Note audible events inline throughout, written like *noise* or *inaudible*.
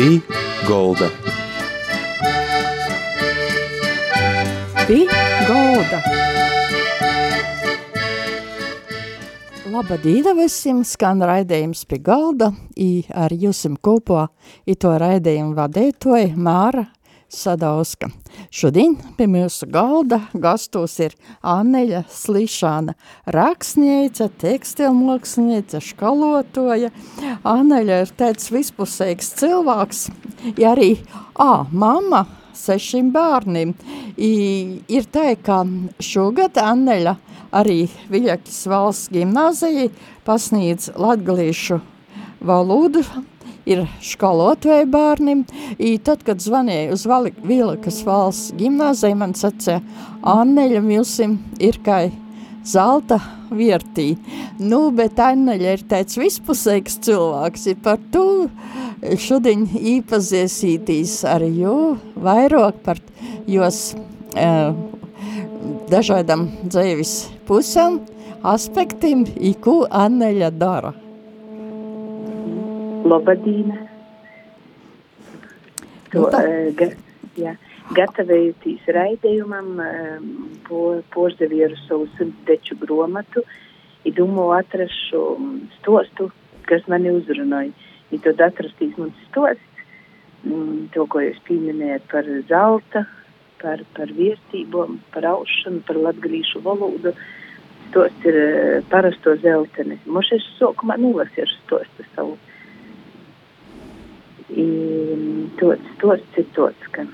Pī Golda. Pī Golda. Laba dīna visiem, skan raidījums pie galda, i ar jūsim kopā i to raidījumu vadētoja Māra Sadauska. Šodien pie mūsu galda gastos ir Anneļa Slišana, rakstniece, tekstilmokslinieca, škalotoja. Anneļa ir tāds vispusīgs cilvēks, ja arī, ā, mama sešiem bērniem. I, ir tā, ka šogad Anneļa arī Viļakis valsts gimnāzija pasniedz latgalīšu valodu ir skolotāji bērniem. I tad, kad zvanīja uz Vīlakas valsts gimnāziju, man sacīja, Anneļa Milsim ir kā zelta viertī. Nu, bet Anneļa ir tāds vispusīgs cilvēks, ir par to šodien īpaziesītīs ar jū vairāk par jos uh, dažādam dzīves pusēm, aspektiem, ko Anneļa dara. Lobadīna. To, Nu tā. eh, ga, jā, gatavojoties raidījumam, po, poždevieru savu simtdeču gromatu, i domāju atrašu stostu, kas mani uzrunāja. I tad atrastīs mans stosts, mm, to, ko jūs pieminējat par zelta, par, par viesībām, par aušanu, par latgalīšu valodu. Stosts ir eh, parasto zelteni. Moš es sokumā nolasīšu stostu savu. Tots, tots ir tots, ka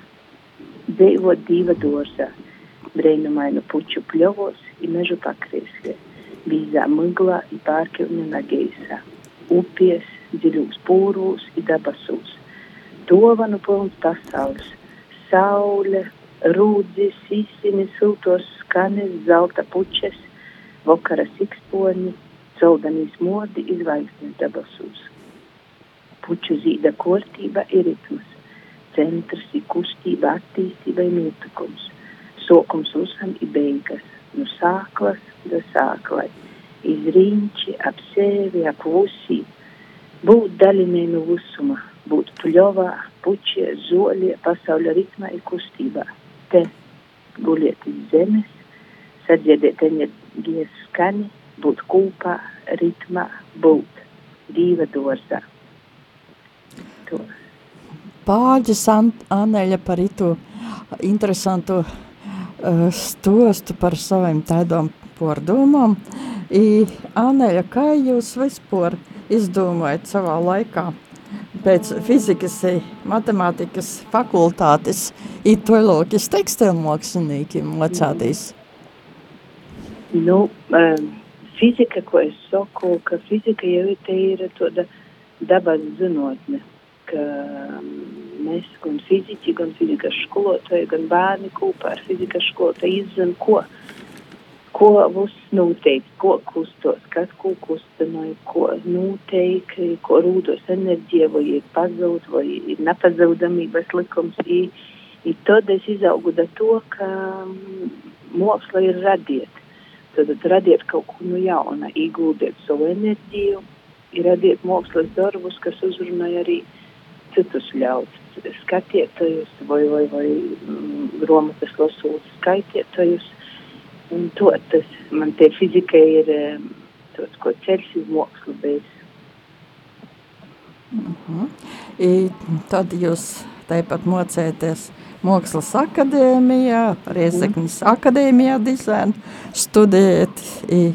dzīvot diva dārzā, brīnumainu puķu pļovos, ir mežu pakrīsē, bīzā miglā, ir pārkilnina geisā, upies, dziļūs pūrūs, ir dabasūs. Dovanu pilns pasaules, saule, rūdzis, īsini, siltos skanis, zelta puķes, vakara siksponi, celdanīs modi, izvaigznes dabasūs puķu zīda kārtība ir ritms, centrs ir kustība, attīstība ir notikums, sokums uzhan ir beigas, no sāklas do sāklai, izriņķi, ap sevi, ap vusī, būt daļinē no visuma, būt pļovā, puķie, zoļie, pasaules ritmā ir kustībā. Te guliet iz zemes, sadziedēt enerģijas skani, būt kūpā, ritmā, būt dīva dārzā. To. Pāģis Anneļa par itu interesantu uh, stostu par saviem tādām pordomām. I, Anneļa, kā jūs vispār izdomājat savā laikā pēc fizikas, i matemātikas fakultātes ir toļokas tekstilmāksliniekiem mocātīs? Nu, um, fizika, ko es saku, ka fizika jau te ir tāda dabas zinātne, ka um, mēs gan fiziķi, gan fizikas skolotāji, gan bērni kopā ar fizikas skolotāju izzina, ko, ko būs noteikti, ko kustos, kas ko kustinoja, ko noteikti, ko rūdos enerģija, vai ir pazūd, vai ir nepazaudamības likums. I, i tad es izaugu da to, ka um, māksla ir radiet. Tad radiet kaut ko no jauna, iegūdiet savu enerģiju, radiet mākslas darbus, kas uzrunāja arī citus ļaudis, skatietojus vai, vai, vai mm, grāmatas lasot skaitietojus. Un to tas man te fizika ir tāds, ko ceļš uz mākslu bez. I tad jūs tāpat mocēties Mākslas akadēmijā, Riezeknis akadēmijā dizainu studēt. I,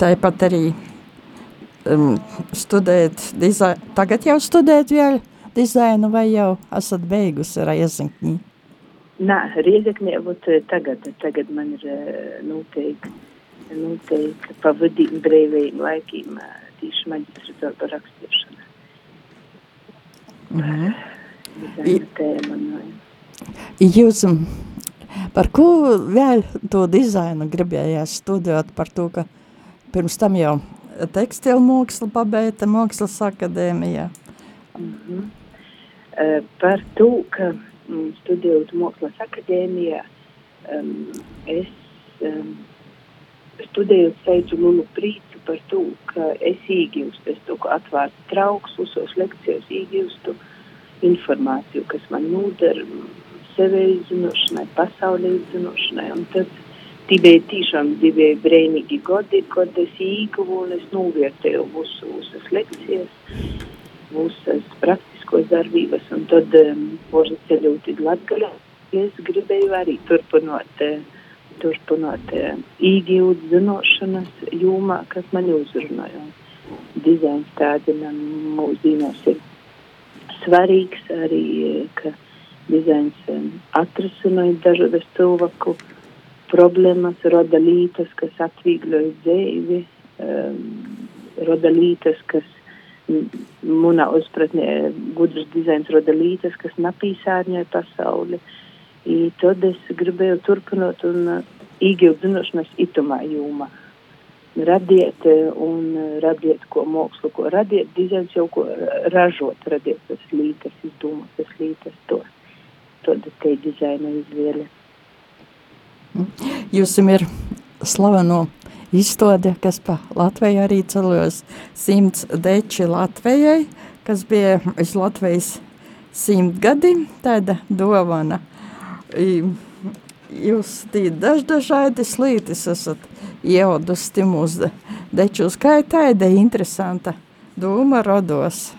tāpat arī um, studēt dizainu. Tagad jau studēt vēl dizainu vai jau esat beigusi Riezekņī? Nā, Riezeknē, būt eh, tagad, tagad man ir eh, noteikti, noteikti pavadīt brīvajiem laikiem eh, tieši maģistra darba rakstīšana. Mhm. Dizaina tēma. Nu, Jūs um, par ko vēl to dizainu gribējāt studēt? Par to, ka pirms tam jau tekstilu mākslu pabeigta mākslas akadēmijā. Mhm. Uh, par to, ka mm, studējot Mākslas akadēmijā, um, es um, studējot teicu Lulu prīcu par to, ka es īgīstu, es to atvērtu trauks, uzos lekcijas īgīstu informāciju, kas man nūdara sevi izzinošanai, pasaulē izzinošanai, un tad tie bija tiešām divi brīnīgi gadi, kad es es novērtēju visu, visas lekcijas, visas praktiskos darbības, un tad um, varu ceļot uz Latgaļu. Es gribēju arī turpināt turpināt iegūt zināšanas jomā, kas man uzrunāja. Dizains tādina mūsdienos ir svarīgs arī, ka dizains atrasināja dažādas cilvēku problēmas, roda lītas, kas atviegloja dzīvi, um, roda lītas, kas manā uzpratnē gudrs dizains roda lītas, kas napīsārņoja pasauli. I tad es gribēju turpināt un uh, iegūt zināšanas itumā jūmā. Radiet uh, un uh, radiet ko mākslu, ko radiet, dizains jau ko ražot, radiet tas lītas, izdomāt tas lītas, to, to te dizaina izvēle. Jūs ir slaveno izstāde, kas pa Latviju arī ceļos simts deči Latvijai, kas bija iz Latvijas simtgadi, tāda dovana – jūs tī daždažādas lietas esat ieaudusi mūsu dečus. Kā ir tāda interesanta doma rodos?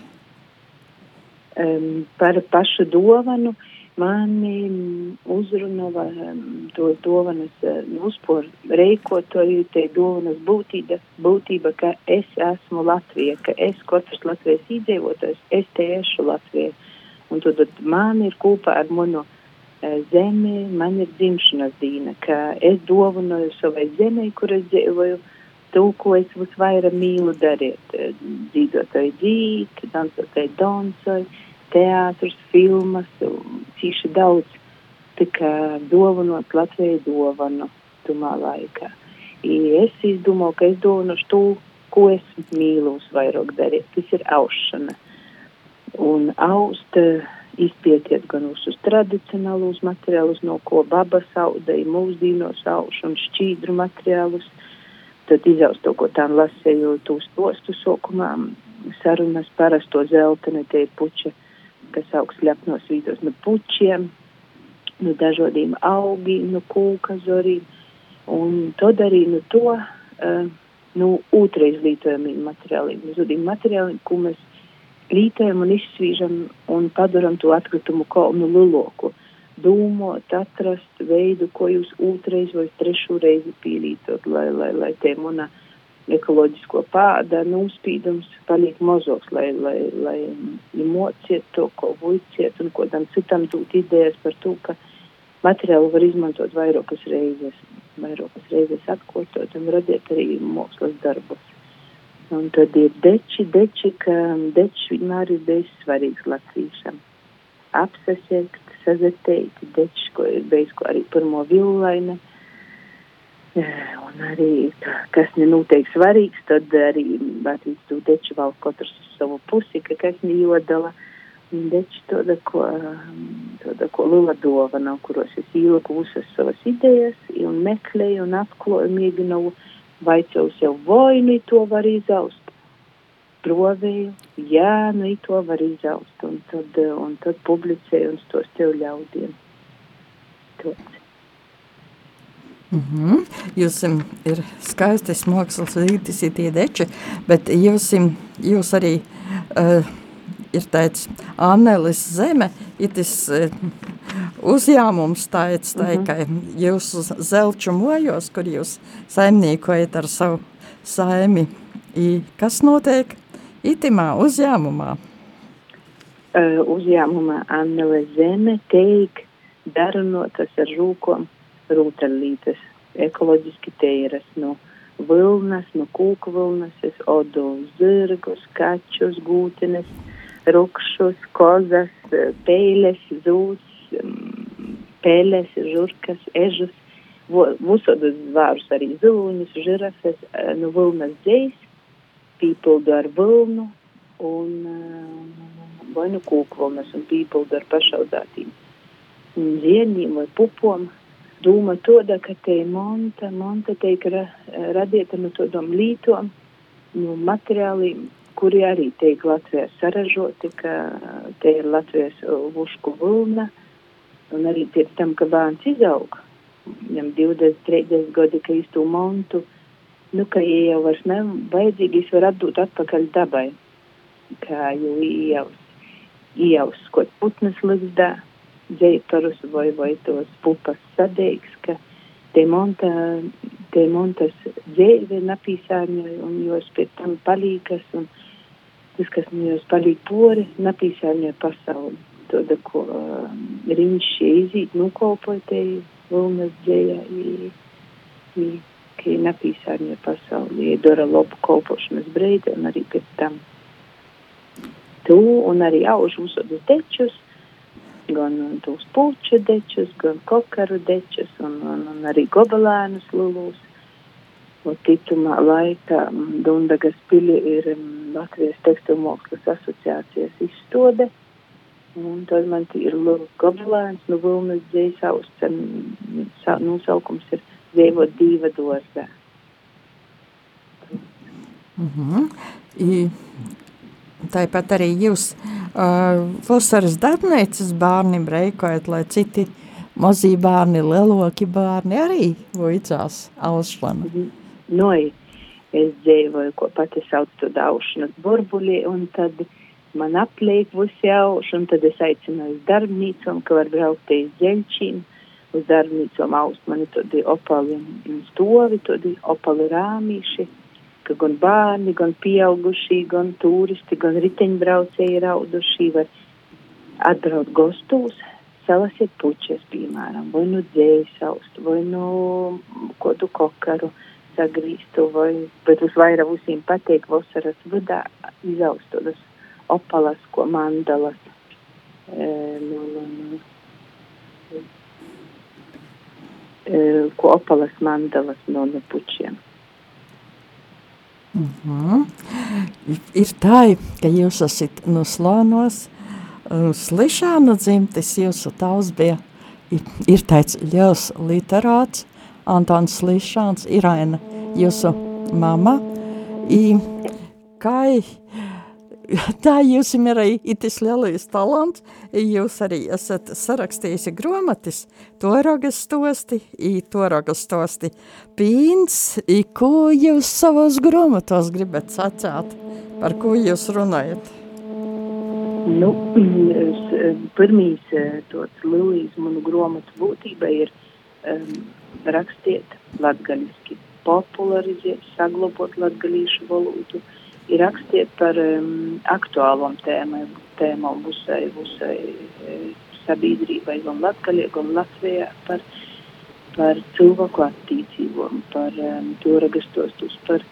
Um, par pašu dovanu mani uzrunava um, to dovanas uh, uzpor reikotoju, te dovanas būtība, būtība, ka es esmu Latvija, ka es katrs Latvijas iedzīvotājs, es te ešu Latvija. Un tad man ir kopā ar manu uh, zeme man ir dzimšanas diena, ka es dovanoju savai zemei, kur es dzīvoju, to, ko es visvairāk mīlu darīt. Dzīvotāji dzīt, dansotāji dansai, teātris, filmas, cīši daudz. Tika dovanot Latvijai dovanu tumā laikā. I es izdomāju, ka es dovanošu to, ko es mīlu visvairāk darīt. Tas ir aušana. Un aust izpietiet gan uz tradicionālus materiālus, no ko baba saudēja, mūsdīnos auš un šķīdru materiālus. Tad izaust to, ko tām lasēju tūs postu sokumā, sarunas parasto zelteni, tie puķi, kas augst ļapnos vīdos no puķiem, no dažādiem augiem, no kūka zorīm. Un tad arī no to, uh, no otrais lītojumiem materiāliem, no zudiem materiāliem, ko mēs rītējam un izsvīžam un padaram to atkritumu kalnu liloku. Dūmot, atrast veidu, ko jūs otrais vai trešo reizi pīlītot, lai, lai, lai te muna ekoloģisko pāda nūspīdums paliek mazāks, lai, lai, lai mociet to, ko vuiciet un ko tam citam tūt idejas par to, ka materiālu var izmantot vairākas reizes, vairākas reizes atkārtot un radiet arī mākslas darbus. Un tad ir deči, deči, ka deči vienmēr ir bijis svarīgs latviešam. Apsasiekt, sazetēt, deči, ko ir bijis, ko arī pirmo villaina. Un arī, kas nenotiek svarīgs, tad arī Latvijas tu deči vēl katrs savu pusi, ka kas nejodala. Deči tāda, ko, tāda, ko lila dovana, kuros es ieliku visas savas idejas un meklēju un atklāju, mēģināju vaicāju sev, vai nu to var izaust. Provēju, jā, nu to var izaust, un tad, un tad publicēju un tos tev ļaudiem. Tots. Mm -hmm. Jūs ir skaistas mākslas rītis, ir tie deči, bet jūs, jūs arī uh, ir tāds Annelis Zeme, ir tas uh, uzņēmums tāds, tā, mm -hmm. ka jūs zelču mojos, kur jūs saimniekojat ar savu saimi. I, kas notiek itimā uzņēmumā? Uh, uzņēmumā Annele Zeme teik darunotas ar rūkom rūtelītes, ekoloģiski teiras no vilnas, no kūku vilnas, es odu zirgus, kačus, gūtenes, rukšus, kozas, peiles, zūs, pēles, žurkas, ežus, visādus zvārus, arī ziloņus, žirafes, nu vilnas dzējs, pīpildu ar vilnu un vai nu kūkvilnas un pīpildu ar pašaudātīm zieņiem vai pupom. Doma toda, ka te monta, monta teik ra, radieta no todom lītom, no materiāliem, kuri arī teik Latvijā saražoti, ka te ir Latvijas vušku vulna, un arī pēc tam, ka bērns izaug, viņam 20, 30 gadi, ka īstu montu, nu, ka ja jau vairs nav vajadzīgi, es varu atdot atpakaļ dabai, kā jau iejaus, iejaus, ko putnas ligzdā, dzēparus vai, vai tos pupas sadeigs, ka te monta, te montas dzēve napīsārņoja un jos pēc tam palīgas un tas, kas nu jos palīg pori, napīsārņoja pasauli. Tāda, ko uh, riņš izīt nukolpoja te vilnas dzējā, i, i, ka napīsārņoja pasauli, i dara labu kolpošanas breidi un arī pēc tam. Tu un arī auž uzsodas dečus, gan tos puču dečus, gan kokaru dečus un, un, un arī gobelēnus lulūs. Titumā laikā Dundagas pili ir Latvijas tekstilu mākslas asociācijas izstode. Un tad man ir gobelēns, nu vilnas dzēsaus, nosaukums ir Dzīvot dīva dozē. Mm -hmm. I, tāpat arī jūs uh, vasaras darbnīcas bērniem reikojat, lai citi mazie bērni, lieloki bērni arī vicās aušanu. Noi, es dzīvoju, ko pati sauc to daušanas burbuļi, un tad man apliek visi auši, un tad es aicinu uz darbnīcom, ka var braukt uz ģeļčīm, uz darbnīcom aust mani todi opali un stovi, todi opali rāmīši ka gan bērni, gan pieaugušie, gan turisti, gan riteņbraucēji raudušie var atbraukt gostos, salasiet puķes, piemēram, vai nu dzēsaust, vai nu kodu kokaru sagrīstu, vai, bet uz vairāk visiem patīk vasaras vidā izaust tādas opalas, ko mandalas. E, nu, nu, nu, e, ko opalas mandalas no, puķiem. Mm -hmm. Ir tā, ka jūs esat no slānos, slišāna dzimtes, jūsu tavs bija, ir tāds ļaus literāts, Antons Slišāns, Iraina, jūsu mama, i, kā *laughs* tā jūs ir arī itis lielais talants, jūs arī esat sarakstījusi gromatis, toragas stosti, i toragas stosti pīns, ko jūs savos gromatos gribat sacāt, par ko jūs runājat? Nu, *clears throat* pirmīs tots Lilijas manu gromatu būtība ir um, rakstiet latgaļiski, popularizēt, saglabot latgaļīšu valodu, uh, rakstiet par um, aktuālām tēmām, tēmām visai, visai e, sabiedrībai, gan Latgaļā, gan Latvijā, par, par cilvēku attīcībām, par um, to ragastos, par,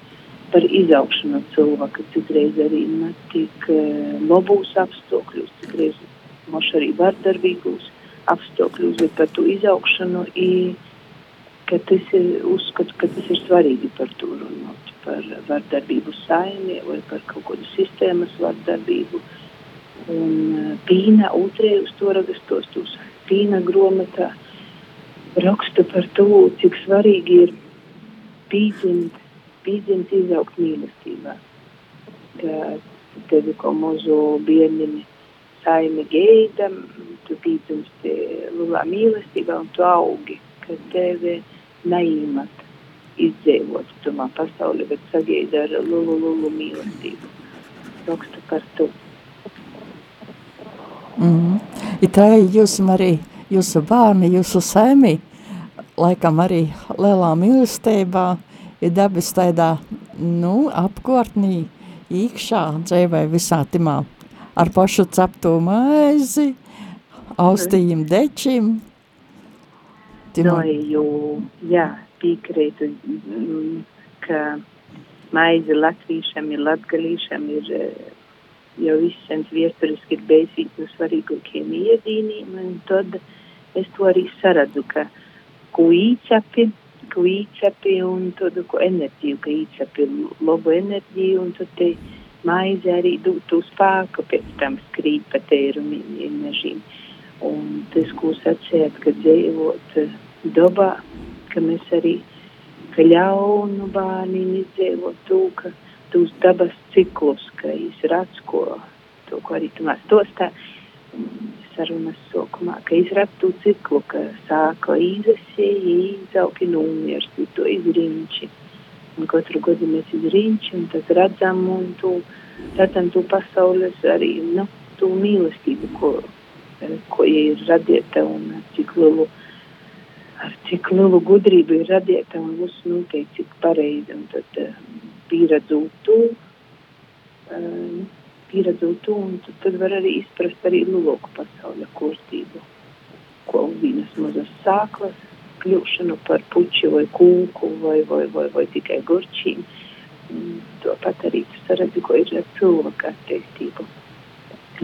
par izaugšanu cilvēka, citreiz arī ne tik uh, labūs apstākļus, citreiz moši arī vardarbīgūs apstākļus, bet par to izaugšanu, i, ka tas ir, uzskatu, ka tas ir svarīgi par to runāt par vardarbību saimē vai par kaut kādu sistēmas vardarbību. Un eh, Pīna otrē uz to rakstos, tos Pīna gromotā raksta par to, cik svarīgi ir pīdzimt, pīdzimt izaugt mīlestībā. Ka tevi kā mazu bērnini saimi gaidam, tu pīdzimsti lielā mīlestībā un tu augi, ka tevi neīmat izdzīvot tumā pasauli, bet sagaida ar lulu, lulu mīlestību. Rakstu par to. Mm. I tā jūs arī, jūsu bērni, jūsu saimī, laikam arī lielā mīlestībā, ir dabas tādā, nu, apkārtnī, īkšā, dzīvē visā timā, ar pašu cepto maizi, austījiem dečim. Timā. No, jo, jā, piekrītu, mm, ka maize latviešam ir latgalīšam ir eh, jau visens viesturiski ir beidzīt no svarīgākiem iedīniem, un tad es to arī saredzu, ka ko īcapi, ko īcapi un tādu ko enerģiju, ka īcapi labu enerģiju, un tad te maize arī dūtu spēku pēc tam skrīt pa tēru mežīm. Un tas, ko sacējat, ka dzīvot dabā, ka mēs arī, ka ļaunu bērniem izdzīvo to, ka tos dabas ciklus, ka viņš redz, ko, to, ko arī tu mēs tostā, sarunas sokumā, ka viņš redz to ciklu, ka sāka izasēja, izauki numirsti, to izrinči. Un katru gadu mēs izrinči, un tad redzam, un tu, redzam to pasaules arī, nu, to mīlestību, ko, ko ir radieta un cik lielu, ar cik lielu gudrību ir radieta un viss noteikti cik pareizi. Un tad uh, pieredzot to, uh, pieredzot to, un tad, tad var arī izprast arī lielāku pasaules kustību, ko vienas mazas sāklas, kļūšanu par puķi vai kūku vai, vai, vai, vai tikai gurčīm. To pat arī tu saredzi, ko ir ar cilvēku attīstību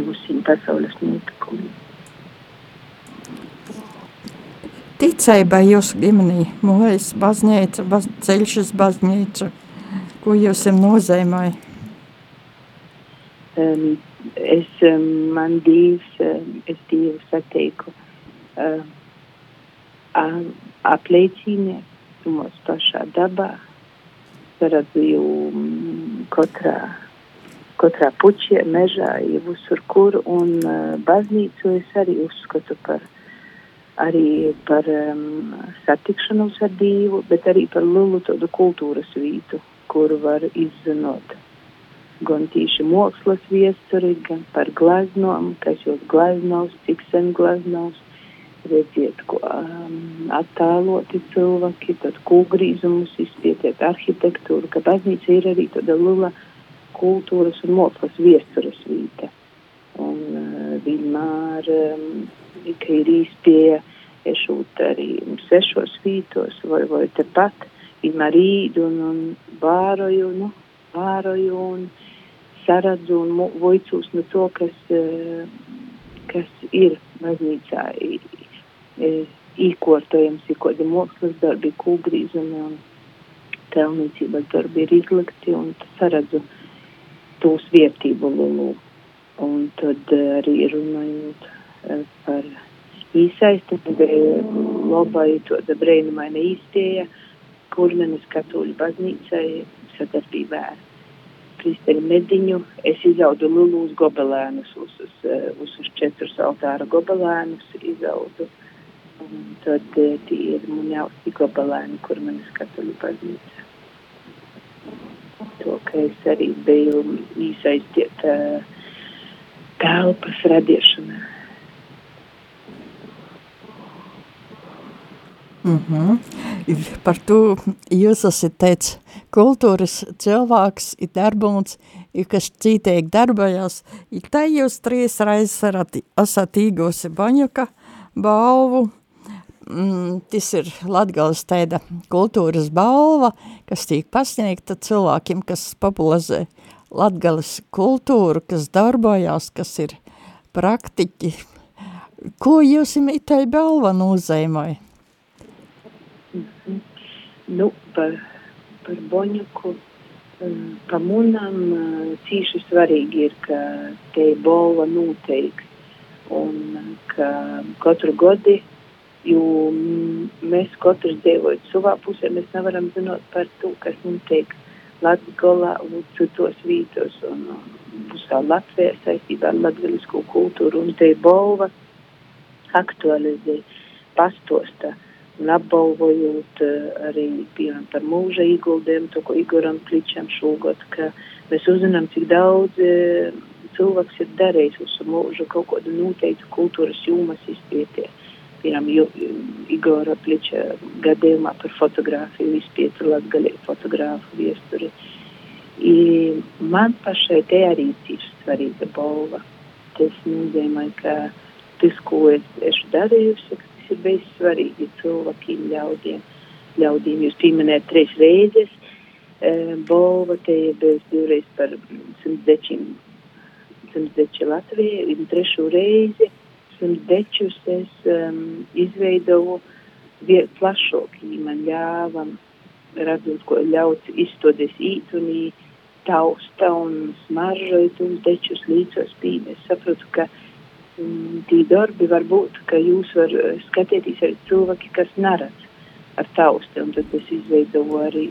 visiem pasaules notikumiem. Ticībai jūsu ģimenī, mūžs, baznīca, baz, ceļš uz baznīcu, ko jūs jums nozīmēja? Um, es, um, man dievs, um, es dievu sateiku, um, apliecina mūsu pašā dabā, redzu jau um, katrā katrā puķē, mežā, jau visur kur, un uh, baznīcu es arī uzskatu par, arī par um, satikšanos ar Dievu, bet arī par lielu tādu kultūras vītu, kuru var izzinot gan tīši mākslas viesturi, gan par glaznom, kas jūs glaznovs, cik sen glaznovs, redziet, ko um, attēloti cilvēki, tad kūgrīzumus izpietiet arhitektūru, ka baznīca ir arī tāda liela kultūras un mākslas viestures vīta. Un uh, vienmēr, um, ka ir īspēja iešūt arī sešos vītos vai, vai tepat, vienmēr īd un, un vāroju, nu, vāroju un saradzu un voicūs no to, kas, uh, kas ir baznīcā īkortojams, ir kādi mākslas darbi, kūgrīzumi un telnīcības darbi ir izlikti un saradzu. Tūs vietību lulu. Un tad eh, arī runājot eh, par īsaisti, labai to brīnumaina īstēja, kurmenes katoļu baznīcai sadarbībā ar Kristēnu Mediņu. Es izaudu lulūs gobelēnus, uz, uz, eh, četrus altāra gobelēnus izaudu. Un tad tie ir man jausti gobelēni, kurmenes katoļu baznīca to, ka es arī biju iesaistīta telpas radīšanā. Mm -hmm. Par to jūs esat teicis, kultūras cilvēks ir darbūns, ir kas cītīgi darbojās, ir tā jūs trīs reizes esat īgusi Baņuka balvu, mm, tas ir Latgales tāda kultūras balva, kas tiek pasniegta cilvēkiem, kas popularizē Latgales kultūru, kas darbojās, kas ir praktiķi. Ko jūs itai balva nozīmēja? Nu, par, par Boņuku, um, pa munam cīši svarīgi ir, ka te balva noteikti un ka katru godi Jo mēs katrs dzīvojam savā pusē, mēs nevaram zināt par to, kas notiek Latvijā un citos vītos un visā Latvijā saistībā ar latvisko kultūru. Un te balva aktualizē, pastosta un apbalvojot uh, arī piemēram par mūža ieguldījumu, to, ko Igoram Kličam šogad, ka mēs uzzinām, cik daudz uh, cilvēks ir darījis uz mūžu kaut kādu noteiktu kultūras jūmas izpētē piemēram, Igora Pliča gadījumā par fotografiju, izpietu latgaļie fotogrāfu viesturi. I man pašai te arī ir svarīga balva. Tas nozīmē, ka tas, ko es esmu darījusi, ir bijis svarīgi cilvēkiem, ļaudiem. ļaudīm. Jūs pieminējat trīs reizes, e, balva te ir bijusi divreiz par simtdečiem, simtdeči Latvijai, un trešo reizi pirms dečus es um, izveidoju plašāku līmeni, ļāva redzot, ko ļauts izstoties ītunī, tausta un smaržoja tos dečus līdzos pīm. Es saprotu, ka tī darbi var būt, ka jūs var skatīties arī cilvēki, kas neredz ar tausti, un tad es izveidoju arī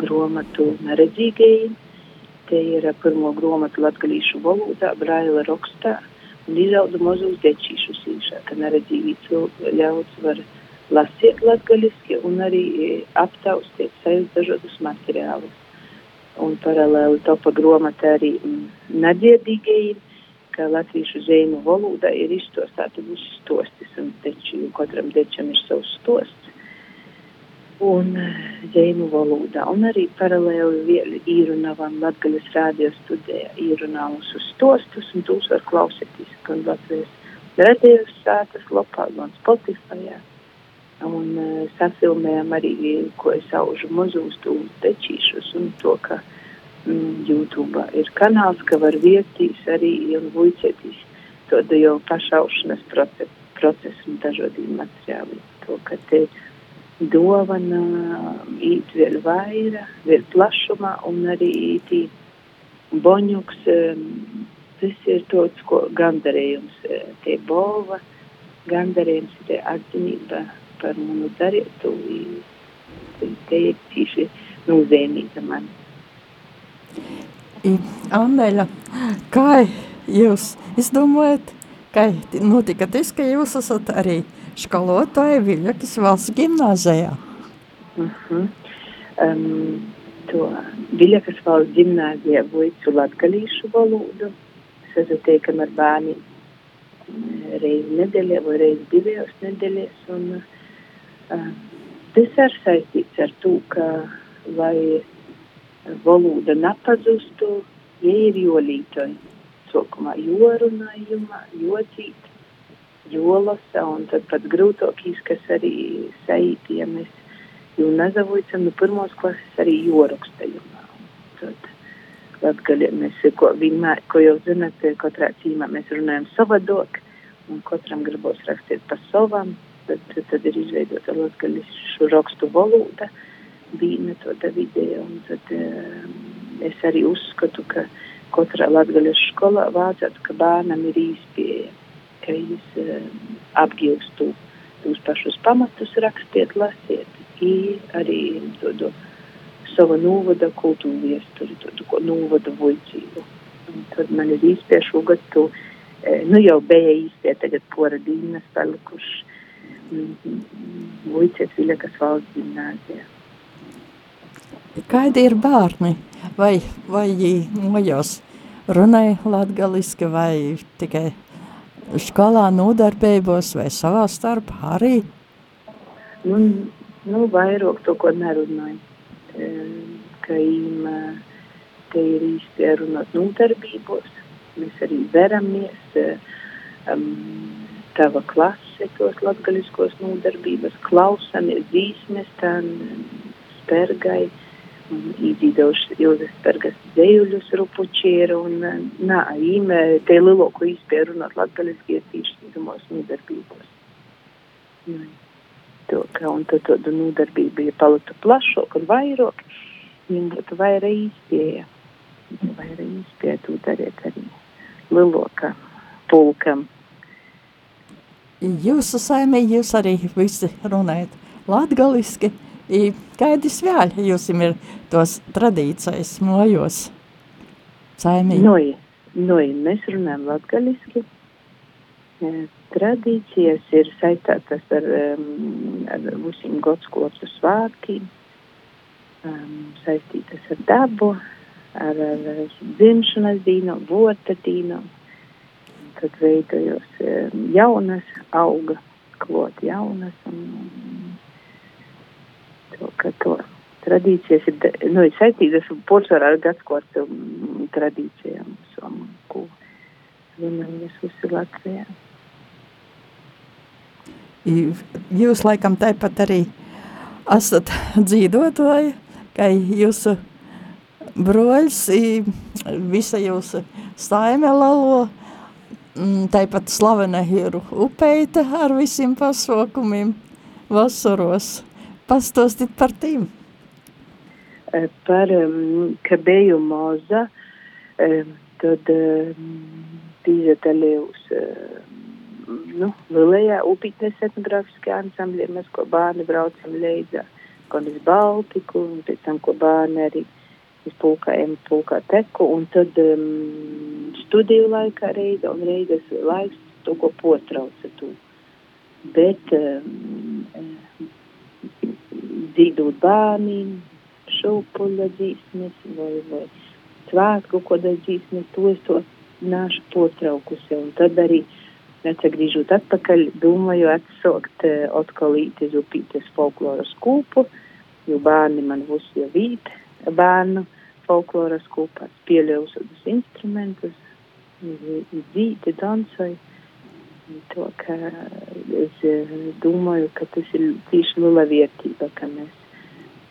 gromatu neredzīgajiem. Te ir pirmo gromatu latgalīšu valodā, braila rakstā, un izaudu mazus dečīšus īšā, ka neredzīgi ļauts var lasīt latgaliski un arī aptaustīt sajūt dažādus materiālus. Un paralēli topa gromata arī nedziedīgajiem, ka latviešu zīmu valodā ir izstostāti visi stostis, un deči, katram dečam ir savs stosts, un zīmu valodā. Un arī paralēli īrunavam Latgaļas rādio studijā īrunā mūsu stostus, un tūs var klausīties gan Latvijas radios sātas lopā, gan Spotifyā. Un uh, safilmējam arī, ko es aužu mazūs tūs dečīšus, un to, ka mm, YouTube ir kanāls, ka var vietīs arī un vuicētīs to jau pašaušanas procesu, procesu un dažādiem materiāliem. To, ka te dovana īt vēl vaira, vēl plašumā un arī ītī boņuks, tas ir tāds, ko gandarējums, tie bova, gandarējums ir atzinība par manu darītu, te ir tīši nozīmīga man. Anneļa, kā jūs izdomājat, kā notika tas, ka jūs esat arī skolotāja Viļakas valsts gimnāzijā? Uh -huh. um, to Viļakas valsts gimnāzijā voicu latgalīšu valodu. Es esmu teikam ar bērniem reizi nedēļā vai reizi divējos nedēļās. Un, uh, tas ir saistīts ar to, ka lai valoda nepazustu, ja ir jolītoji. Sokumā jorunājumā, jocīt, jolasa, un tad pats grūtākīs, kas arī saīt, ja mēs jau nezavojam no pirmos klases arī jorakstajumā. Tad latgaļa mēs, ko vienmēr, ko jau zināt, katrā cīmā mēs runājam savadok, un katram gribos rakstīt pa savam, tad, tad ir izveidota latgaļišu rakstu valoda. Uh, bija tāda vidē. Tad um, es arī uzskatu, ka katrā latgaļas skolā vajadzētu, ka bērnam ir īspēja, ka viņš um, apgūstu tos pašus pamatus rakstiet, lasiet, i arī tādu savu novada kultūru viesturi, tādu novada voicību. Un tad man ir īspēja šogad tu, e, nu jau bija īspēja tagad pora dīnas palikuši Vujciet Viļakas valsts gimnāzijā. Kādi ir bērni? Vai, vai mojos runāja latgaliski vai tikai skolā nodarbībos vai savā starpā arī? Nu, nu vairāk to, ko nerunāju. Ka им te ir īsti runāt nodarbībos. Mēs arī veramies um, tava klase tos latgaliskos nodarbības, klausamies dzīsmes, tā spergai. Uh, izdzīvojuši Ilzas Bergas dzējuļus rupučieru un, nā, ime te lielāko izspēju runāt latgaliski ir tīši tīzumos nodarbībos. Nu, to, ka, un tad tāda nodarbība ir palika plašāk un vairāk, viņam būtu vairāk izspēja. Vairāk izspēja to darīt arī lielākā pulkam. Jūsu saimē jūs arī visi runājat latgaliski, Kādas vēl jums ir tos tradīcijas mojos? Saimī? Noi, noi, mēs runājam latgaliski. Tradīcijas ir saistātas ar, ar visiem godskotu svātkiem, um, saistītas ar dabu, ar, ar dzimšanas dīnu, vota dīnu. Tad veidojos jaunas, auga, klot jaunas un, ka to tradīcijas ir, nu, ir saistītas porcelāna ar gadsimtu tradīcijām, un, ko vienojamies visi Latvijā. Jūs laikam tāpat arī esat dzīvotāji, ka jūsu broļs, visa jūsu saime lalo, tāpat slavena ir upeita ar visiem pasaukumiem vasaros. Pastāstīt par tīm. Par um, Kabeju Moza, um, tad um, piedalījos uh, nu, lielajā upītnes etnogrāfiskajā ansamblī, mēs ko bērni braucam leidzā, gan uz Baltiku, un pēc tam, ko bērni arī uz pulkājiem pulkā teku, un tad um, studiju laikā reize, un reizes laiks to, ko potrauca tu. Bet um, dzīvot bērniem, šūpuļa dzīsmes vai, vai svētku kāda dzīsmes, to es to nāšu potraukusi, un tad arī atgriežot atpakaļ, domāju atsaukt uh, atkal īti zupītes folkloras kūpu, jo bērni man būs jau vīt bērnu folkloras kūpā, spēlējušas instrumentus, dzīti, dansoju. To, ka es domāju, ka tas ir tieši liela vērtība, ka mēs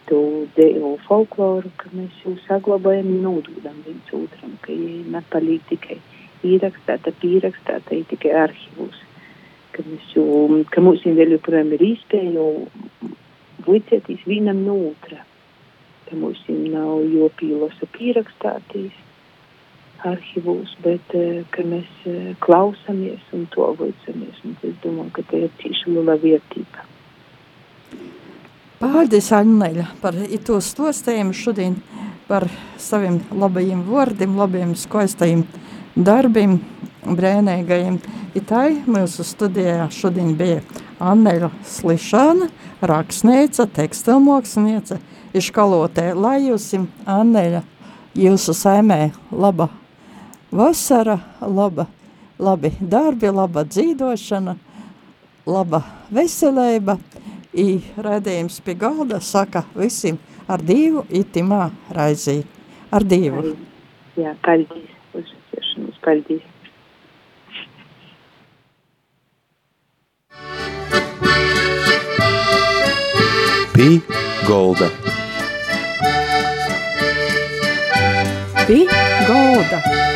to deju folkloru, ka mēs jau saglabājam un nododam viens otram, ka viņi nepalīk tikai īrakstāta, pīrakstāta, ir tikai arhīvus. Ka, jau, ka mums vēl joprojām ir iespēja vicēties vienam no otra. Ka mums nav jopīlosa pīrakstātīs arhīvus, bet ka mēs to vocamies. Un es domāju, ka tā ir tieši liela vērtība. Paldies, Anneļa, par to stostījumu šodien, par saviem labajiem vārdiem, labiem skaistajiem darbiem, brēnīgajiem. Itai mūsu studijā šodien bija Anneļa Slišana, rakstniece, tekstilmākslinieca, iškalotē, lai jūs, Anneļa, jūsu saimē laba vasara, laba, labi darbi, laba dzīvošana, laba veselība, i redzējums pie galda saka visiem ar divu itimā raizī. Ar divu. Jā, paldies. Uzsvēršanos, paldies. Pī golda. Pī golda.